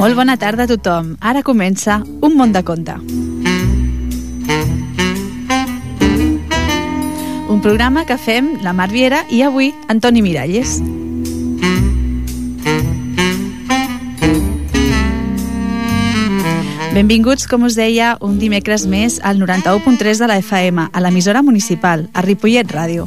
Molt bona tarda a tothom. Ara comença Un món de conte. Un programa que fem la Mar Viera i avui Antoni Miralles. Benvinguts, com us deia, un dimecres més al 91.3 de la FM, a l'emissora municipal, a Ripollet Ràdio.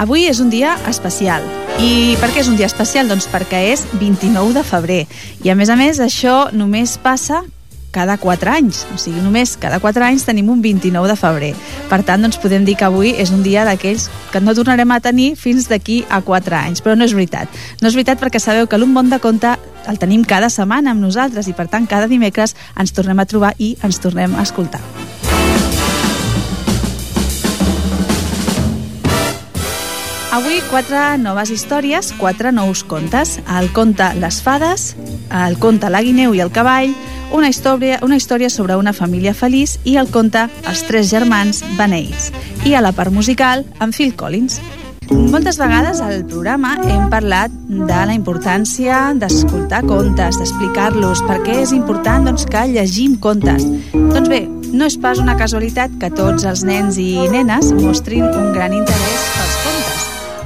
Avui és un dia especial. I per què és un dia especial? Doncs perquè és 29 de febrer. I a més a més, això només passa cada 4 anys, o sigui, només cada 4 anys tenim un 29 de febrer. Per tant, doncs podem dir que avui és un dia d'aquells que no tornarem a tenir fins d'aquí a 4 anys, però no és veritat. No és veritat perquè sabeu que l'Un Bon de Conte el tenim cada setmana amb nosaltres i per tant cada dimecres ens tornem a trobar i ens tornem a escoltar. Avui quatre noves històries, quatre nous contes. El conte Les Fades, el conte La Guineu i el Cavall, una història, una història sobre una família feliç i el conte Els tres germans beneïts. I a la part musical, amb Phil Collins. Moltes vegades al programa hem parlat de la importància d'escoltar contes, d'explicar-los, per què és important doncs, que llegim contes. Doncs bé, no és pas una casualitat que tots els nens i nenes mostrin un gran interès pels contes.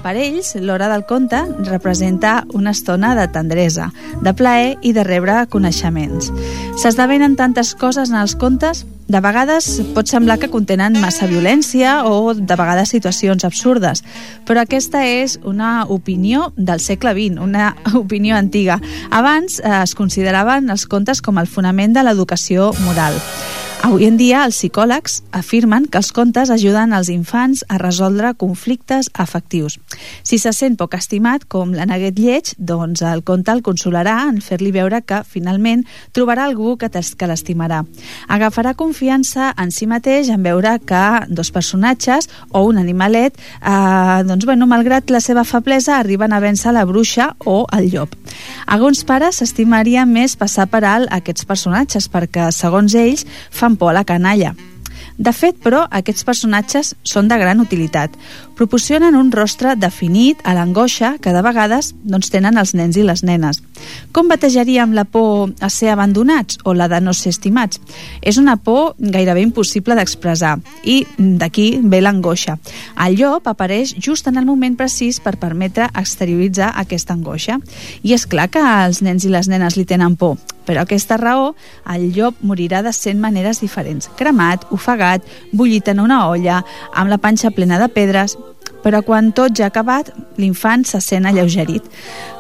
Per ells, l'hora del conte representa una estona de tendresa, de plaer i de rebre coneixements. S'esdevenen tantes coses en els contes de vegades pot semblar que contenen massa violència o de vegades situacions absurdes, però aquesta és una opinió del segle XX, una opinió antiga. Abans eh, es consideraven els contes com el fonament de l'educació moral. Avui en dia, els psicòlegs afirmen que els contes ajuden els infants a resoldre conflictes afectius. Si se sent poc estimat, com la neguet lleig, doncs el conte el consolarà en fer-li veure que, finalment, trobarà algú que, que l'estimarà. Agafarà confiança en si mateix en veure que dos personatges o un animalet, eh, doncs, bueno, malgrat la seva feblesa, arriben a vèncer la bruixa o el llop. Alguns pares s'estimarien més passar per alt aquests personatges perquè, segons ells, fan por a la canalla. De fet, però, aquests personatges són de gran utilitat. Proporcionen un rostre definit a l'angoixa que de vegades doncs, tenen els nens i les nenes. Com batejaríem la por a ser abandonats o la de no ser estimats? És una por gairebé impossible d'expressar i d'aquí ve l'angoixa. El llop apareix just en el moment precís per permetre exterioritzar aquesta angoixa. I és clar que els nens i les nenes li tenen por, però aquesta raó, el llop morirà de 100 maneres diferents. Cremat, ofegat, bullit en una olla, amb la panxa plena de pedres... Però quan tot ja ha acabat, l'infant se sent alleugerit.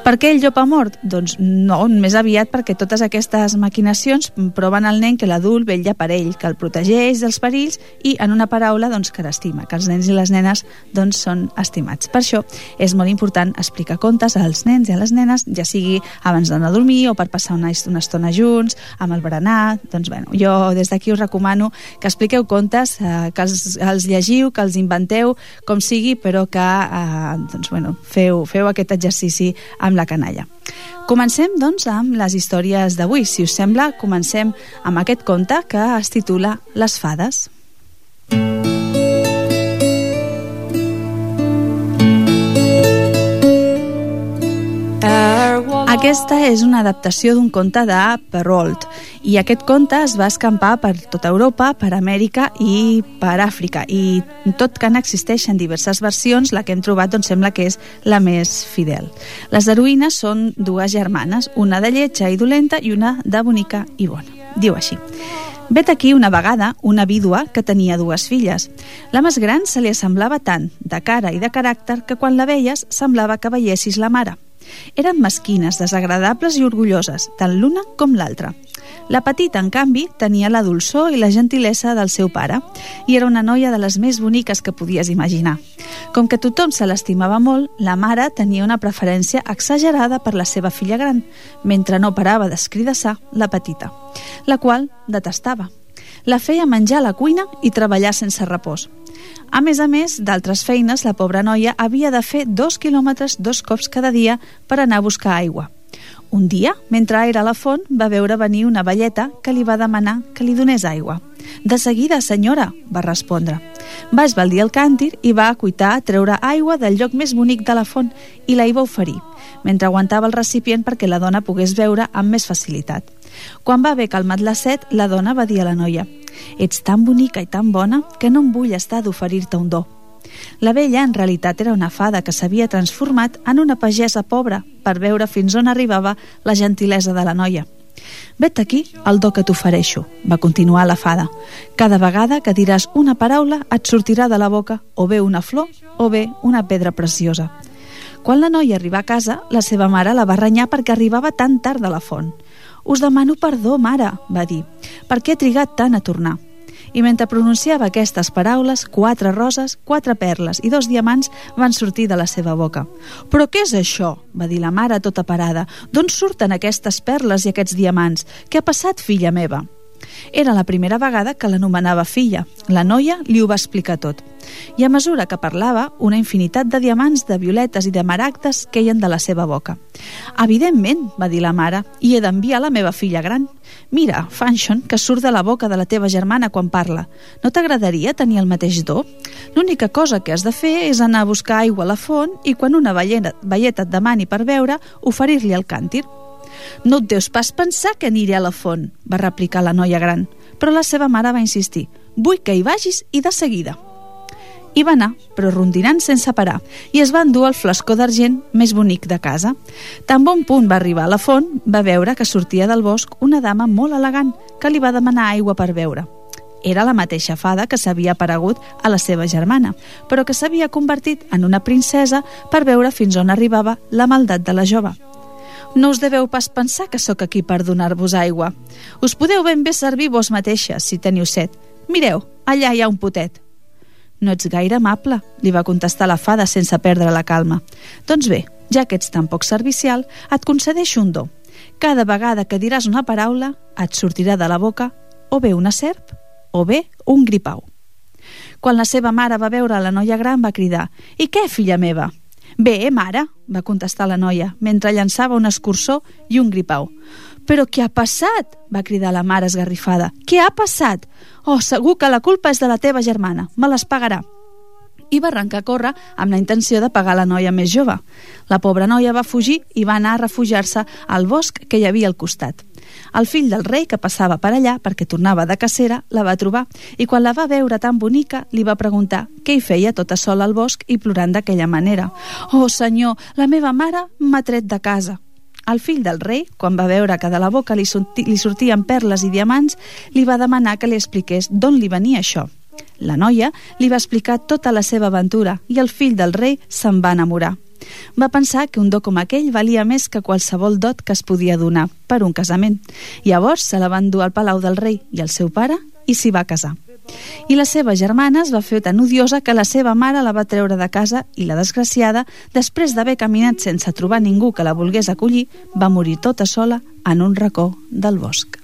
Per què el llop ha mort? Doncs no, més aviat perquè totes aquestes maquinacions proven al nen que l'adult vetlla per ell, que el protegeix dels perills i, en una paraula, doncs, que l'estima, que els nens i les nenes doncs, són estimats. Per això és molt important explicar contes als nens i a les nenes, ja sigui abans d'anar a dormir o per passar una, una estona junts, amb el berenar... Doncs, bueno, jo des d'aquí us recomano que expliqueu contes, eh, que els, els llegiu, que els inventeu, com sigui, però que eh, doncs, bueno, feu, feu aquest exercici amb amb la canalla. Comencem, doncs, amb les històries d'avui. Si us sembla, comencem amb aquest conte que es titula Les fades. Aquesta és una adaptació d'un conte de Perrault i aquest conte es va escampar per tota Europa, per Amèrica i per Àfrica i tot que n'existeixen diverses versions, la que hem trobat doncs sembla que és la més fidel. Les heroïnes són dues germanes, una de lletja i dolenta i una de bonica i bona. Diu així. Vet aquí una vegada una vídua que tenia dues filles. La més gran se li assemblava tant, de cara i de caràcter, que quan la veies semblava que veiessis la mare. Eren mesquines, desagradables i orgulloses, tant l'una com l'altra. La petita, en canvi, tenia la dolçor i la gentilesa del seu pare i era una noia de les més boniques que podies imaginar. Com que tothom se l'estimava molt, la mare tenia una preferència exagerada per la seva filla gran, mentre no parava d'escridassar la petita, la qual detestava. La feia menjar a la cuina i treballar sense repòs. A més a més d'altres feines, la pobra noia havia de fer dos quilòmetres dos cops cada dia per anar a buscar aigua. Un dia, mentre era a la font, va veure venir una velleta que li va demanar que li donés aigua. De seguida, senyora, va respondre. Va esbaldir el càntir i va acuitar a treure aigua del lloc més bonic de la font i la hi va oferir, mentre aguantava el recipient perquè la dona pogués veure amb més facilitat. Quan va haver calmat la set, la dona va dir a la noia «Ets tan bonica i tan bona que no em vull estar d'oferir-te un do». La vella en realitat era una fada que s'havia transformat en una pagesa pobra per veure fins on arribava la gentilesa de la noia. Vet aquí el do que t'ofereixo, va continuar la fada. Cada vegada que diràs una paraula et sortirà de la boca o bé una flor o bé una pedra preciosa. Quan la noia arriba a casa, la seva mare la va renyar perquè arribava tan tard de la font. Us demano perdó, mare, va dir. Per què he trigat tant a tornar? I mentre pronunciava aquestes paraules, quatre roses, quatre perles i dos diamants van sortir de la seva boca. Però què és això? va dir la mare tota parada. D'on surten aquestes perles i aquests diamants? Què ha passat, filla meva? Era la primera vegada que l'anomenava filla. La noia li ho va explicar tot. I a mesura que parlava, una infinitat de diamants, de violetes i de maragdes queien de la seva boca. Evidentment, va dir la mare, i he d'enviar la meva filla gran. Mira, Fanchon, que surt de la boca de la teva germana quan parla. No t'agradaria tenir el mateix do? L'única cosa que has de fer és anar a buscar aigua a la font i quan una velleta, et demani per veure, oferir-li el càntir. No et deus pas pensar que aniré a la font, va replicar la noia gran, però la seva mare va insistir. Vull que hi vagis i de seguida. I va anar, però rondinant sense parar, i es va endur el flascó d'argent més bonic de casa. Tan bon punt va arribar a la font, va veure que sortia del bosc una dama molt elegant que li va demanar aigua per beure. Era la mateixa fada que s'havia aparegut a la seva germana, però que s'havia convertit en una princesa per veure fins on arribava la maldat de la jove. No us deveu pas pensar que sóc aquí per donar-vos aigua. Us podeu ben bé servir vos mateixes, si teniu set. Mireu, allà hi ha un potet. No ets gaire amable, li va contestar la fada sense perdre la calma. Doncs bé, ja que ets tan poc servicial, et concedeixo un do. Cada vegada que diràs una paraula, et sortirà de la boca o bé una serp o bé un gripau. Quan la seva mare va veure la noia gran va cridar «I què, filla meva?» «Bé, mare», va contestar la noia, mentre llançava un escurçó i un gripau. «Però què ha passat?», va cridar la mare esgarrifada. «Què ha passat? Oh, segur que la culpa és de la teva germana. Me les pagarà» i va arrencar a córrer amb la intenció de pagar la noia més jove. La pobra noia va fugir i va anar a refugiar-se al bosc que hi havia al costat. El fill del rei, que passava per allà perquè tornava de cacera, la va trobar i quan la va veure tan bonica li va preguntar què hi feia tota sola al bosc i plorant d'aquella manera. «Oh, senyor, la meva mare m'ha tret de casa». El fill del rei, quan va veure que de la boca li, li sortien perles i diamants, li va demanar que li expliqués d'on li venia això. La noia li va explicar tota la seva aventura i el fill del rei se'n va enamorar. Va pensar que un do com aquell valia més que qualsevol dot que es podia donar per un casament. Llavors se la van dur al palau del rei i el seu pare i s'hi va casar. I la seva germana es va fer tan odiosa que la seva mare la va treure de casa i la desgraciada, després d'haver caminat sense trobar ningú que la volgués acollir, va morir tota sola en un racó del bosc.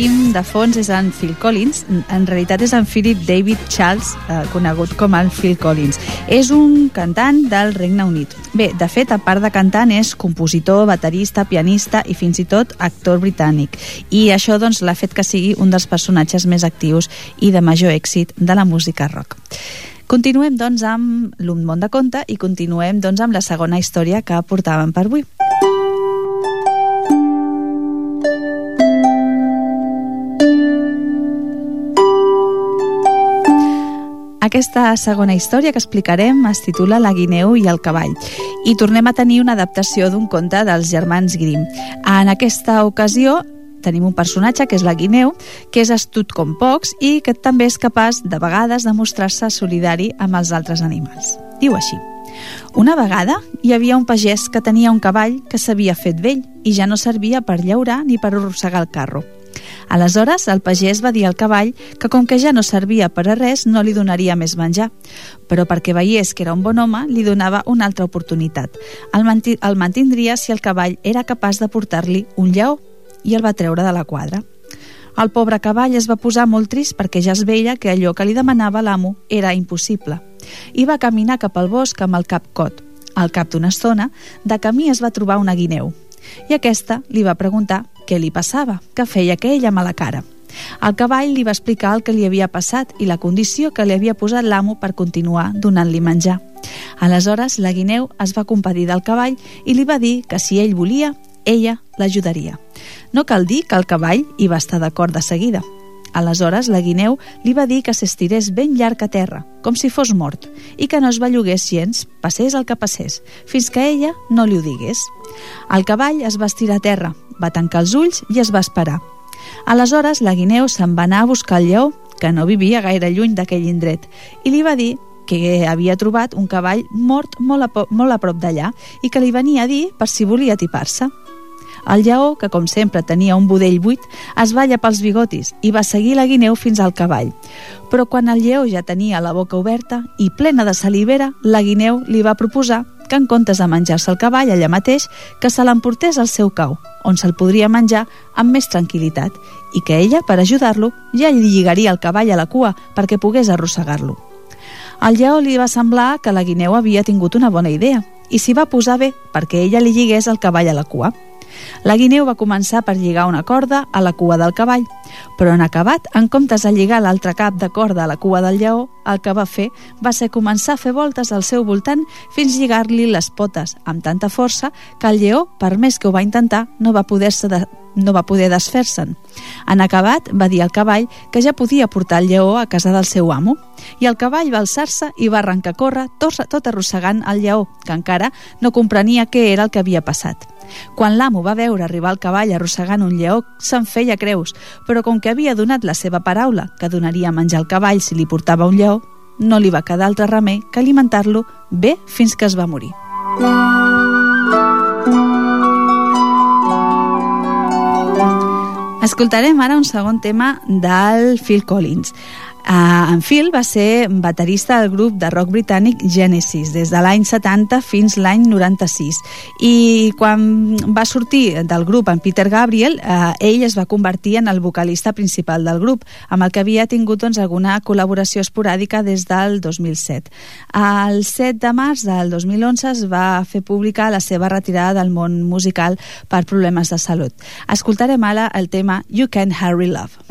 Sentim de fons és en Phil Collins, en realitat és en Philip David Charles, eh, conegut com el Phil Collins. És un cantant del Regne Unit. Bé, de fet, a part de cantant, és compositor, baterista, pianista i fins i tot actor britànic. I això doncs l'ha fet que sigui un dels personatges més actius i de major èxit de la música rock. Continuem doncs amb l'Un món de conte i continuem doncs amb la segona història que portàvem per avui. Aquesta segona història que explicarem es titula La guineu i el cavall i tornem a tenir una adaptació d'un conte dels germans Grimm. En aquesta ocasió tenim un personatge que és la guineu, que és astut com pocs i que també és capaç de vegades de mostrar-se solidari amb els altres animals. Diu així. Una vegada hi havia un pagès que tenia un cavall que s'havia fet vell i ja no servia per llaurar ni per arrossegar el carro. Aleshores, el pagès va dir al cavall que com que ja no servia per a res, no li donaria més menjar. Però perquè veiés que era un bon home, li donava una altra oportunitat. El, manti el mantindria si el cavall era capaç de portar-li un lleó i el va treure de la quadra. El pobre cavall es va posar molt trist perquè ja es veia que allò que li demanava l'amo era impossible. I va caminar cap al bosc amb el cap cot. Al cap d'una estona, de camí es va trobar una guineu. I aquesta li va preguntar què li passava, que feia aquell amb la cara. El cavall li va explicar el que li havia passat i la condició que li havia posat l'amo per continuar donant-li menjar. Aleshores, la guineu es va compadir del cavall i li va dir que si ell volia, ella l'ajudaria. No cal dir que el cavall hi va estar d'acord de seguida. Aleshores, la guineu li va dir que s'estirés ben llarg a terra, com si fos mort, i que no es bellugués gens, passés el que passés, fins que ella no li ho digués. El cavall es va estirar a terra, va tancar els ulls i es va esperar. Aleshores, la guineu se'n va anar a buscar el lleó, que no vivia gaire lluny d'aquell indret, i li va dir que havia trobat un cavall mort molt a, molt a prop d'allà i que li venia a dir per si volia tipar-se. El lleó, que com sempre tenia un budell buit, es va llapar els bigotis i va seguir la guineu fins al cavall. Però quan el lleó ja tenia la boca oberta i plena de salivera, la guineu li va proposar que en comptes de menjar-se el cavall allà mateix, que se l'emportés al seu cau, on se'l podria menjar amb més tranquil·litat, i que ella, per ajudar-lo, ja li lligaria el cavall a la cua perquè pogués arrossegar-lo. Al lleó li va semblar que la guineu havia tingut una bona idea i s'hi va posar bé perquè ella li lligués el cavall a la cua. La guineu va començar per lligar una corda a la cua del cavall, però en acabat, en comptes de lligar l'altre cap de corda a la cua del lleó, el que va fer va ser començar a fer voltes al seu voltant fins lligar-li les potes amb tanta força que el lleó, per més que ho va intentar, no va poder-se de, no va poder desfer-se'n. En acabat, va dir al cavall que ja podia portar el lleó a casa del seu amo, i el cavall va alçar-se i va arrencar a córrer tot, tot arrossegant el lleó, que encara no comprenia què era el que havia passat. Quan l'amo va veure arribar el cavall arrossegant un lleó, se'n feia creus, però com que havia donat la seva paraula, que donaria a menjar al cavall si li portava un lleó, no li va quedar altre remei que alimentar-lo bé fins que es va morir. Escoltarem ara un segon tema del Phil Collins. Uh, en Phil va ser baterista del grup de rock britànic Genesis des de l'any 70 fins l'any 96 i quan va sortir del grup en Peter Gabriel uh, ell es va convertir en el vocalista principal del grup amb el que havia tingut doncs, alguna col·laboració esporàdica des del 2007 el 7 de març del 2011 es va fer pública la seva retirada del món musical per problemes de salut. Escoltarem ara el tema You Can Hurry Love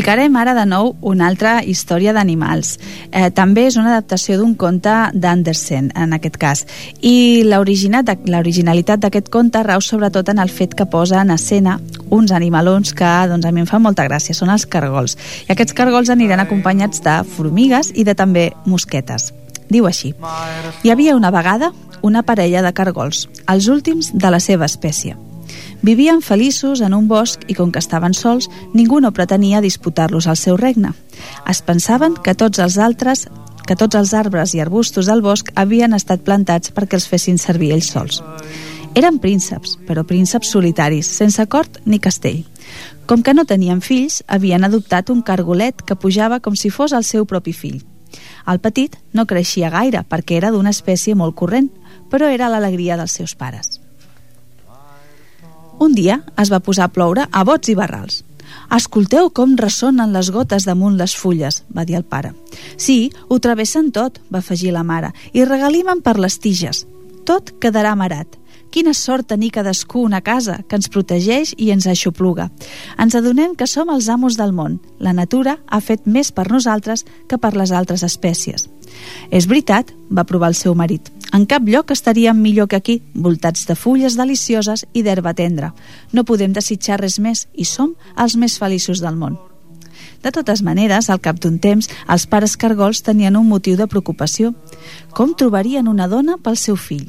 Explicarem ara de nou una altra història d'animals. Eh, també és una adaptació d'un conte d'Andersen, en aquest cas. I l'originalitat d'aquest conte rau sobretot en el fet que posa en escena uns animalons que doncs, a mi em fa molta gràcia, són els cargols. I aquests cargols aniran acompanyats de formigues i de també mosquetes. Diu així, hi havia una vegada una parella de cargols, els últims de la seva espècie. Vivien feliços en un bosc i com que estaven sols, ningú no pretenia disputar-los al seu regne. Es pensaven que tots els altres que tots els arbres i arbustos del bosc havien estat plantats perquè els fessin servir ells sols. Eren prínceps, però prínceps solitaris, sense cort ni castell. Com que no tenien fills, havien adoptat un cargolet que pujava com si fos el seu propi fill. El petit no creixia gaire perquè era d'una espècie molt corrent, però era l'alegria dels seus pares. Un dia es va posar a ploure a bots i barrals. Escolteu com ressonen les gotes damunt les fulles, va dir el pare. Sí, ho travessen tot, va afegir la mare, i regalimen per les tiges. Tot quedarà marat. Quina sort tenir cadascú una casa que ens protegeix i ens aixopluga. Ens adonem que som els amos del món. La natura ha fet més per nosaltres que per les altres espècies. És veritat, va provar el seu marit. En cap lloc estaríem millor que aquí, voltats de fulles delicioses i d'herba tendra. No podem desitjar res més i som els més feliços del món. De totes maneres, al cap d'un temps, els pares cargols tenien un motiu de preocupació. Com trobarien una dona pel seu fill?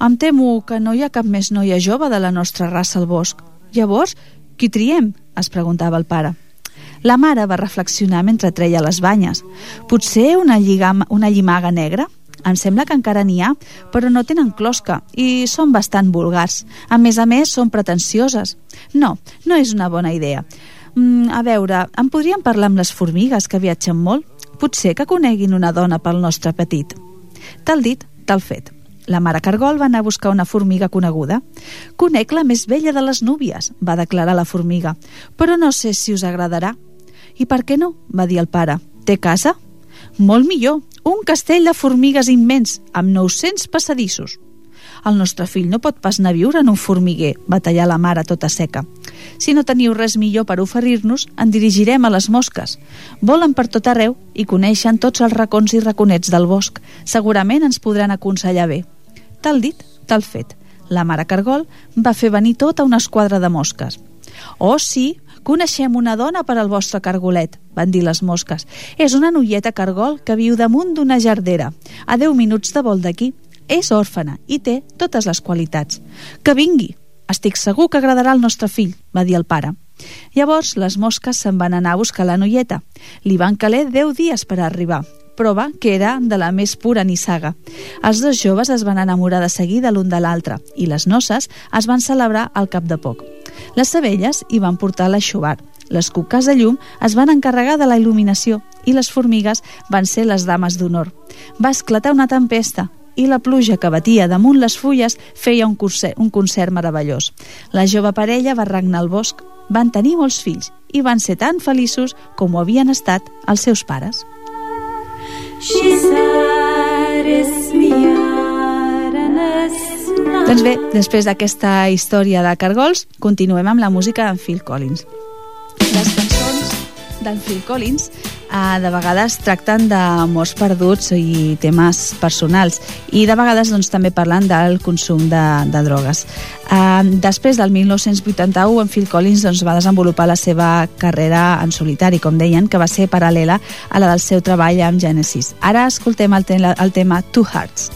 Em temo que no hi ha cap més noia jove de la nostra raça al bosc. Llavors, qui triem? es preguntava el pare. La mare va reflexionar mentre treia les banyes. Potser una, lligama, una llimaga negra? Em sembla que encara n'hi ha, però no tenen closca i són bastant vulgars. A més a més, són pretensioses. No, no és una bona idea. Mm, a veure, em podrien parlar amb les formigues que viatgen molt? Potser que coneguin una dona pel nostre petit. Tal dit, tal fet. La mare Cargol va anar a buscar una formiga coneguda. Conec la més vella de les núvies, va declarar la formiga, però no sé si us agradarà. I per què no? va dir el pare. Té casa? Molt millor, un castell de formigues immens, amb 900 passadissos. El nostre fill no pot pas anar a viure en un formiguer, va tallar la mare tota seca. Si no teniu res millor per oferir-nos, en dirigirem a les mosques. Volen per tot arreu i coneixen tots els racons i raconets del bosc. Segurament ens podran aconsellar bé. Tal dit, tal fet. La mare Cargol va fer venir tota una esquadra de mosques. Oh, sí, coneixem una dona per al vostre cargolet, van dir les mosques. És una noieta cargol que viu damunt d'una jardera, a 10 minuts de vol d'aquí. És òrfana i té totes les qualitats. Que vingui, estic segur que agradarà al nostre fill, va dir el pare. Llavors les mosques se'n van anar a buscar la noieta. Li van caler 10 dies per arribar prova que era de la més pura nissaga. Els dos joves es van enamorar de seguida l'un de l'altre i les noces es van celebrar al cap de poc. Les abelles hi van portar l'aixovar, les cuques de llum es van encarregar de la il·luminació i les formigues van ser les dames d'honor. Va esclatar una tempesta i la pluja que batia damunt les fulles feia un concert, un concert meravellós. La jove parella va regnar al bosc, van tenir molts fills i van ser tan feliços com ho havien estat els seus pares. Doncs bé, després d'aquesta història de cargols, continuem amb la música d'en Phil Collins. Les cançons d'en Phil Collins eh, de vegades tracten d'amors perduts i temes personals i de vegades doncs, també parlen del consum de, de drogues. Eh, després del 1981 en Phil Collins doncs, va desenvolupar la seva carrera en solitari, com deien, que va ser paral·lela a la del seu treball amb Genesis. Ara escoltem el, te el tema Two Hearts.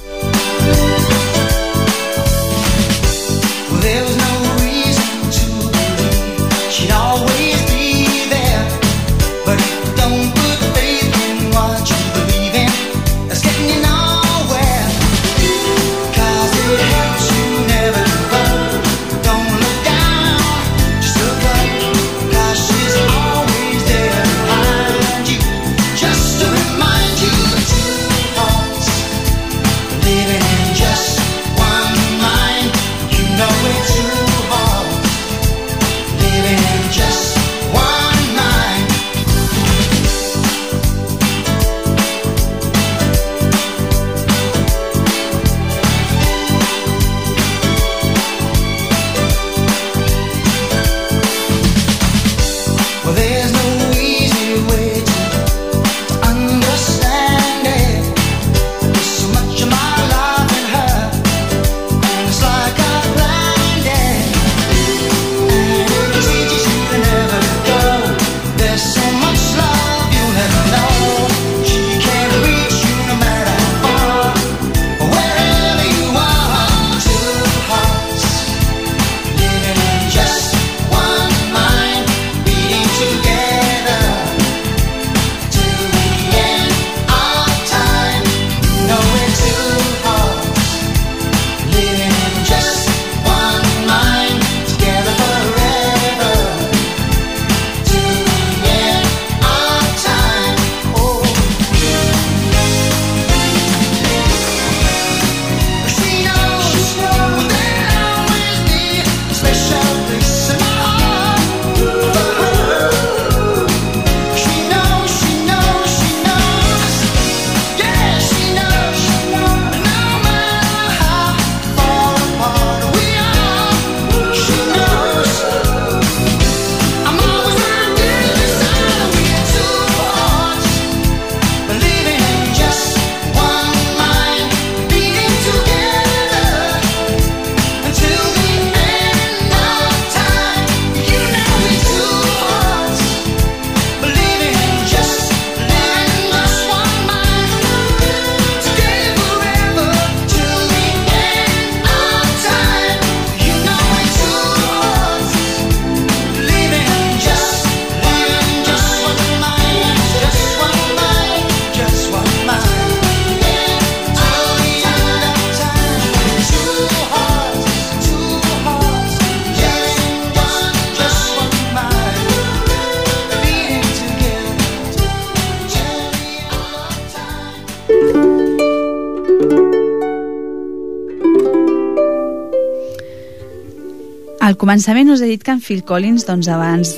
Al començament us he dit que en Phil Collins, doncs abans,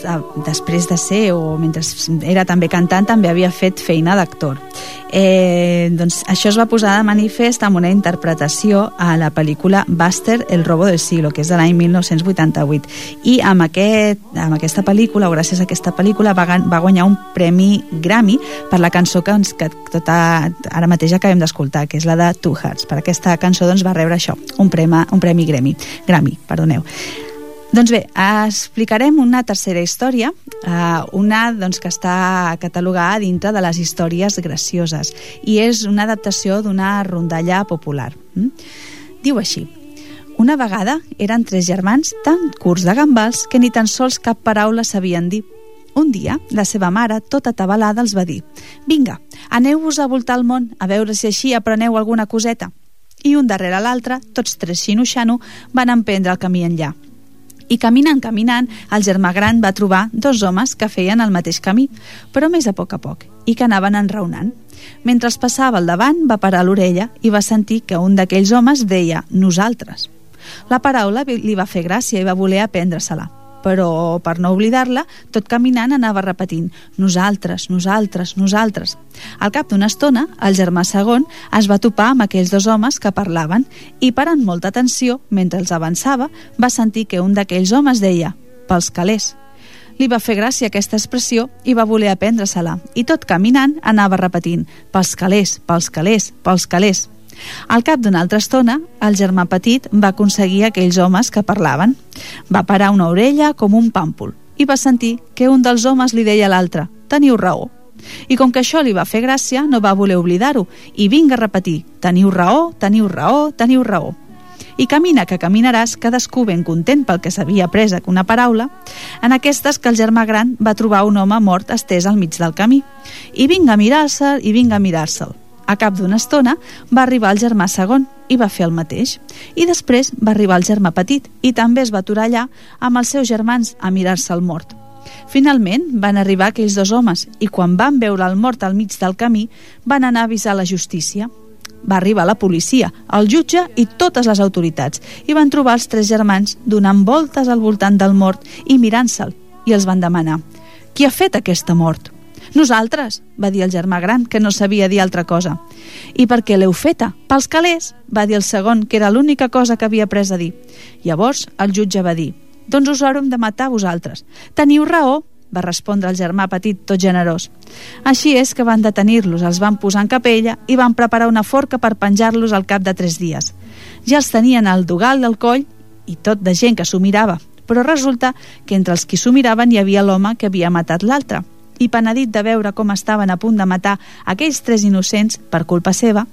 després de ser, o mentre era també cantant, també havia fet feina d'actor. Eh, doncs això es va posar de manifest amb una interpretació a la pel·lícula Buster, el robo del siglo, que és de l'any 1988. I amb, aquest, amb aquesta pel·lícula, o gràcies a aquesta pel·lícula, va, va guanyar un premi Grammy per la cançó que, doncs, que tota, ara mateix acabem d'escoltar, que és la de Two Hearts. Per aquesta cançó doncs, va rebre això, un premi, un premi Grammy. Grammy perdoneu. Doncs bé, explicarem una tercera història, eh, una doncs, que està catalogada dintre de les històries gracioses i és una adaptació d'una rondalla popular. Mm? Diu així, una vegada eren tres germans tan curts de gambals que ni tan sols cap paraula sabien dir. Un dia, la seva mare, tota atabalada, els va dir «Vinga, aneu-vos a voltar el món, a veure si així apreneu alguna coseta». I un darrere l'altre, tots tres xino-xano, van emprendre el camí enllà. I caminant, caminant, el germà gran va trobar dos homes que feien el mateix camí, però més a poc a poc, i que anaven enraonant. Mentre es passava al davant, va parar l'orella i va sentir que un d'aquells homes deia «nosaltres». La paraula li va fer gràcia i va voler aprendre-se-la però per no oblidar-la, tot caminant anava repetint «nosaltres, nosaltres, nosaltres». Al cap d'una estona, el germà segon es va topar amb aquells dos homes que parlaven i, parant molta atenció, mentre els avançava, va sentir que un d'aquells homes deia «pels calés». Li va fer gràcia aquesta expressió i va voler aprendre-se-la, i tot caminant anava repetint «pels calés, pels calés, pels calés». Al cap d'una altra estona, el germà petit va aconseguir aquells homes que parlaven. Va parar una orella com un pàmpol i va sentir que un dels homes li deia a l'altre «Teniu raó». I com que això li va fer gràcia, no va voler oblidar-ho i vinga a repetir «Teniu raó, teniu raó, teniu raó». I camina que caminaràs, cadascú ben content pel que s'havia après una paraula, en aquestes que el germà gran va trobar un home mort estès al mig del camí. I vinga a mirar-se'l, i vinga a mirar-se'l. A cap d'una estona va arribar el germà segon i va fer el mateix. I després va arribar el germà petit i també es va aturar allà amb els seus germans a mirar-se el mort. Finalment van arribar aquells dos homes i quan van veure el mort al mig del camí van anar a avisar la justícia. Va arribar la policia, el jutge i totes les autoritats i van trobar els tres germans donant voltes al voltant del mort i mirant-se'l i els van demanar «Qui ha fet aquesta mort?» Nosaltres, va dir el germà gran, que no sabia dir altra cosa. I per què l'heu feta? Pels calés, va dir el segon, que era l'única cosa que havia pres a dir. Llavors el jutge va dir, doncs us haurem de matar vosaltres. Teniu raó, va respondre el germà petit tot generós. Així és que van detenir-los, els van posar en capella i van preparar una forca per penjar-los al cap de tres dies. Ja els tenien al dogal del coll i tot de gent que s'ho mirava, però resulta que entre els qui s'ho miraven hi havia l'home que havia matat l'altre i penedit de veure com estaven a punt de matar aquells tres innocents per culpa seva,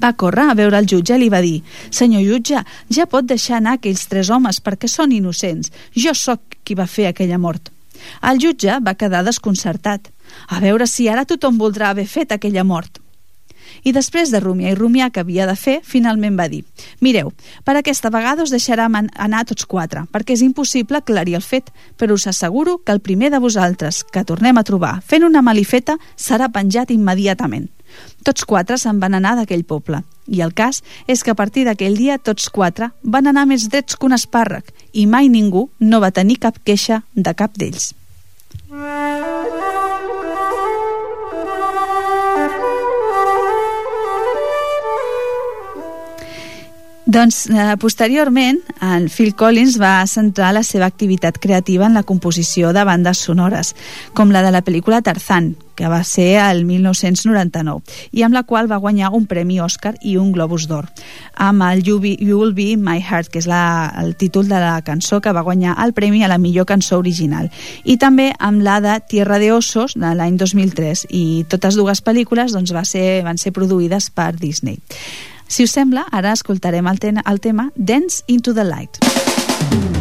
va córrer a veure el jutge i li va dir «Senyor jutge, ja pot deixar anar aquells tres homes perquè són innocents. Jo sóc qui va fer aquella mort». El jutge va quedar desconcertat. A veure si ara tothom voldrà haver fet aquella mort i després de rumiar i rumiar que havia de fer, finalment va dir «Mireu, per aquesta vegada us deixarem anar tots quatre, perquè és impossible aclarir el fet, però us asseguro que el primer de vosaltres que tornem a trobar fent una malifeta serà penjat immediatament». Tots quatre se'n van anar d'aquell poble, i el cas és que a partir d'aquell dia tots quatre van anar més drets que un espàrrec i mai ningú no va tenir cap queixa de cap d'ells. Doncs eh, posteriorment, el Phil Collins va centrar la seva activitat creativa en la composició de bandes sonores, com la de la pel·lícula Tarzan, que va ser el 1999, i amb la qual va guanyar un premi Oscar i un Globus d'Or, amb el you, Be, you Will Be My Heart, que és la, el títol de la cançó que va guanyar el premi a la millor cançó original, i també amb la de Tierra de Osos, de l'any 2003, i totes dues pel·lícules doncs, va ser, van ser produïdes per Disney. Si us sembla, ara escoltarem el, ten el tema Dance into the Light. coming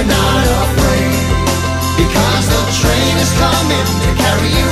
side, we are not afraid. Because the train is coming to carry you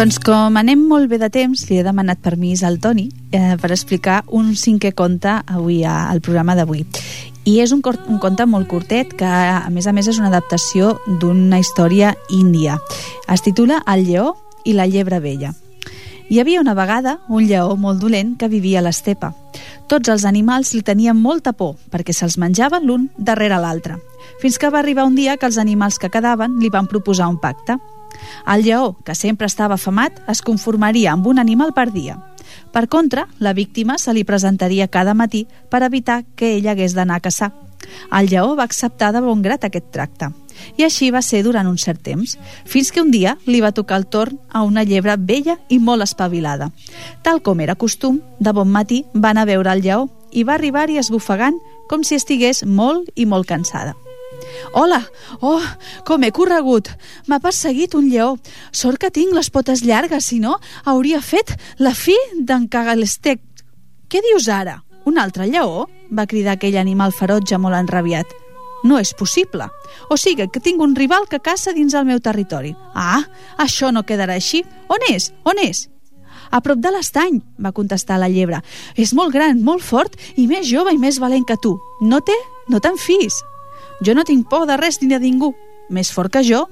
Doncs com anem molt bé de temps, li he demanat permís al Toni eh, per explicar un cinquè conte avui a- al programa d'avui. I és un, cort, un conte molt curtet que, a més a més, és una adaptació d'una història índia. Es titula El lleó i la llebre vella. Hi havia una vegada un lleó molt dolent que vivia a l'estepa. Tots els animals li tenien molta por perquè se'ls menjaven l'un darrere l'altre, fins que va arribar un dia que els animals que quedaven li van proposar un pacte. El lleó, que sempre estava afamat, es conformaria amb un animal per dia. Per contra, la víctima se li presentaria cada matí per evitar que ell hagués d'anar a caçar. El lleó va acceptar de bon grat aquest tracte. I així va ser durant un cert temps, fins que un dia li va tocar el torn a una llebre vella i molt espavilada. Tal com era costum, de bon matí va anar a veure el lleó i va arribar-hi esbufegant com si estigués molt i molt cansada. Hola! Oh, com he corregut! M'ha perseguit un lleó. Sort que tinc les potes llargues, si no, hauria fet la fi d'en Cagalestec. Què dius ara? Un altre lleó? va cridar aquell animal ferotge molt enrabiat. No és possible. O sigui que tinc un rival que caça dins el meu territori. Ah, això no quedarà així. On és? On és? A prop de l'estany, va contestar la llebre. És molt gran, molt fort i més jove i més valent que tu. No té? No te'n fis. Jo no tinc por de res ni de ningú. Més fort que jo?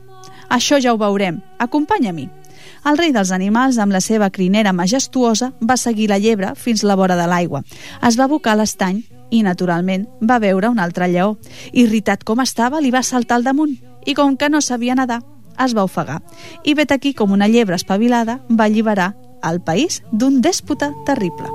Això ja ho veurem. Acompanya-m'hi. El rei dels animals, amb la seva crinera majestuosa, va seguir la llebre fins la vora de l'aigua. Es va abocar a l'estany i, naturalment, va veure un altre lleó. Irritat com estava, li va saltar al damunt i, com que no sabia nedar, es va ofegar. I vet aquí com una llebre espavilada va alliberar el país d'un dèspota terrible.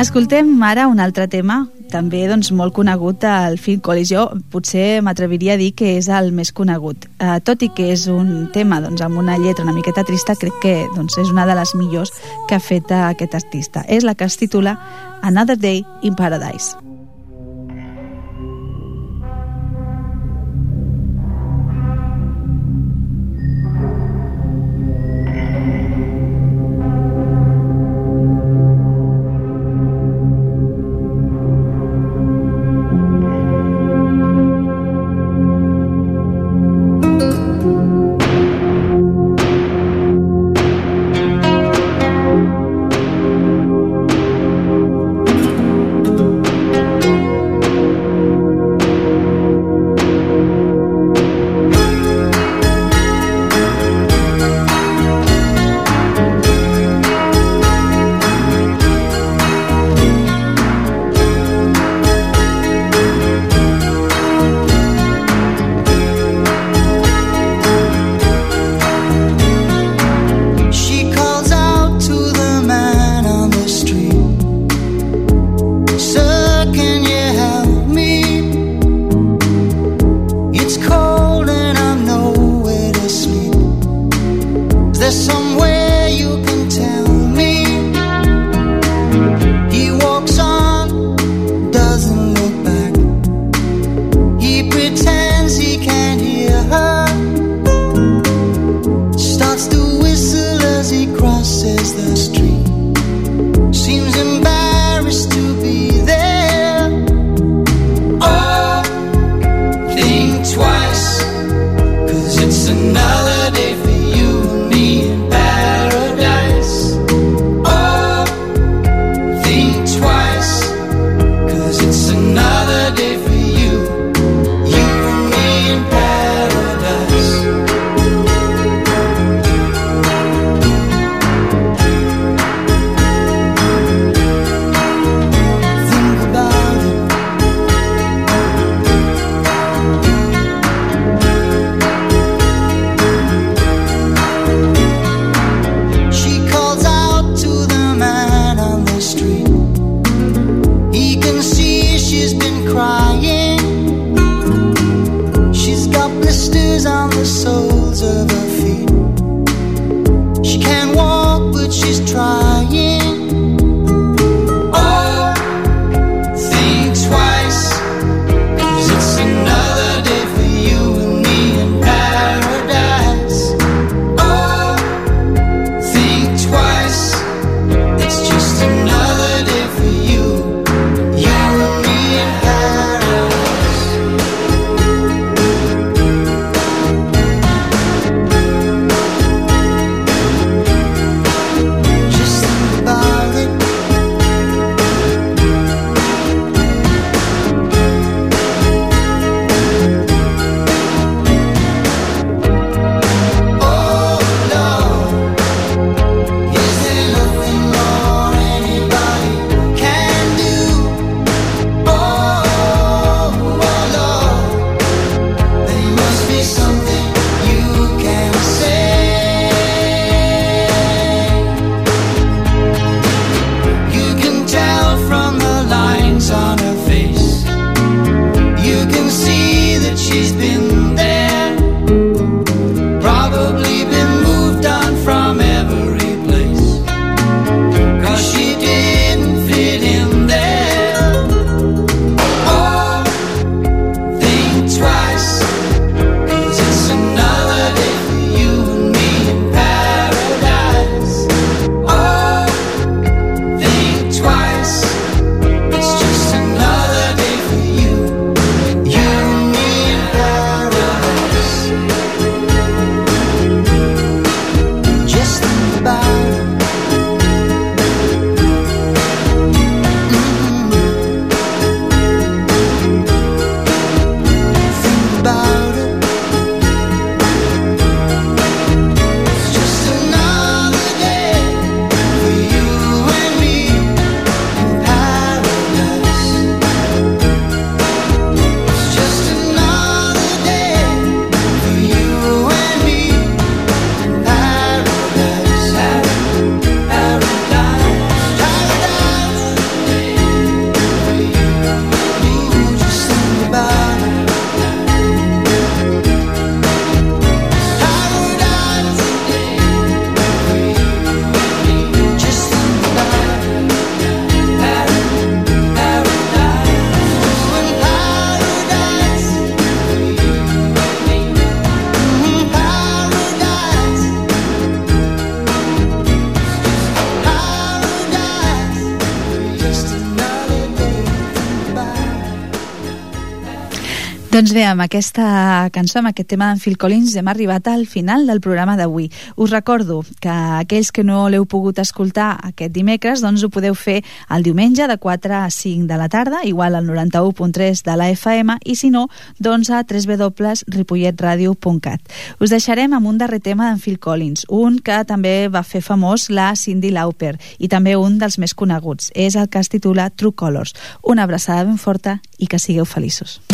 Escoltem ara un altre tema, també doncs, molt conegut al Phil Collins. Jo potser m'atreviria a dir que és el més conegut. Uh, tot i que és un tema doncs, amb una lletra una miqueta trista, crec que doncs, és una de les millors que ha fet aquest artista. És la que es titula Another Day in Paradise. Doncs bé, amb aquesta cançó, amb aquest tema d'en Phil Collins, hem arribat al final del programa d'avui. Us recordo que aquells que no l'heu pogut escoltar aquest dimecres, doncs ho podeu fer el diumenge de 4 a 5 de la tarda, igual al 91.3 de la FM, i si no, doncs a www.ripolletradio.cat. Us deixarem amb un darrer tema d'en Phil Collins, un que també va fer famós la Cindy Lauper, i també un dels més coneguts. És el que es titula True Colors. Una abraçada ben forta i que sigueu feliços.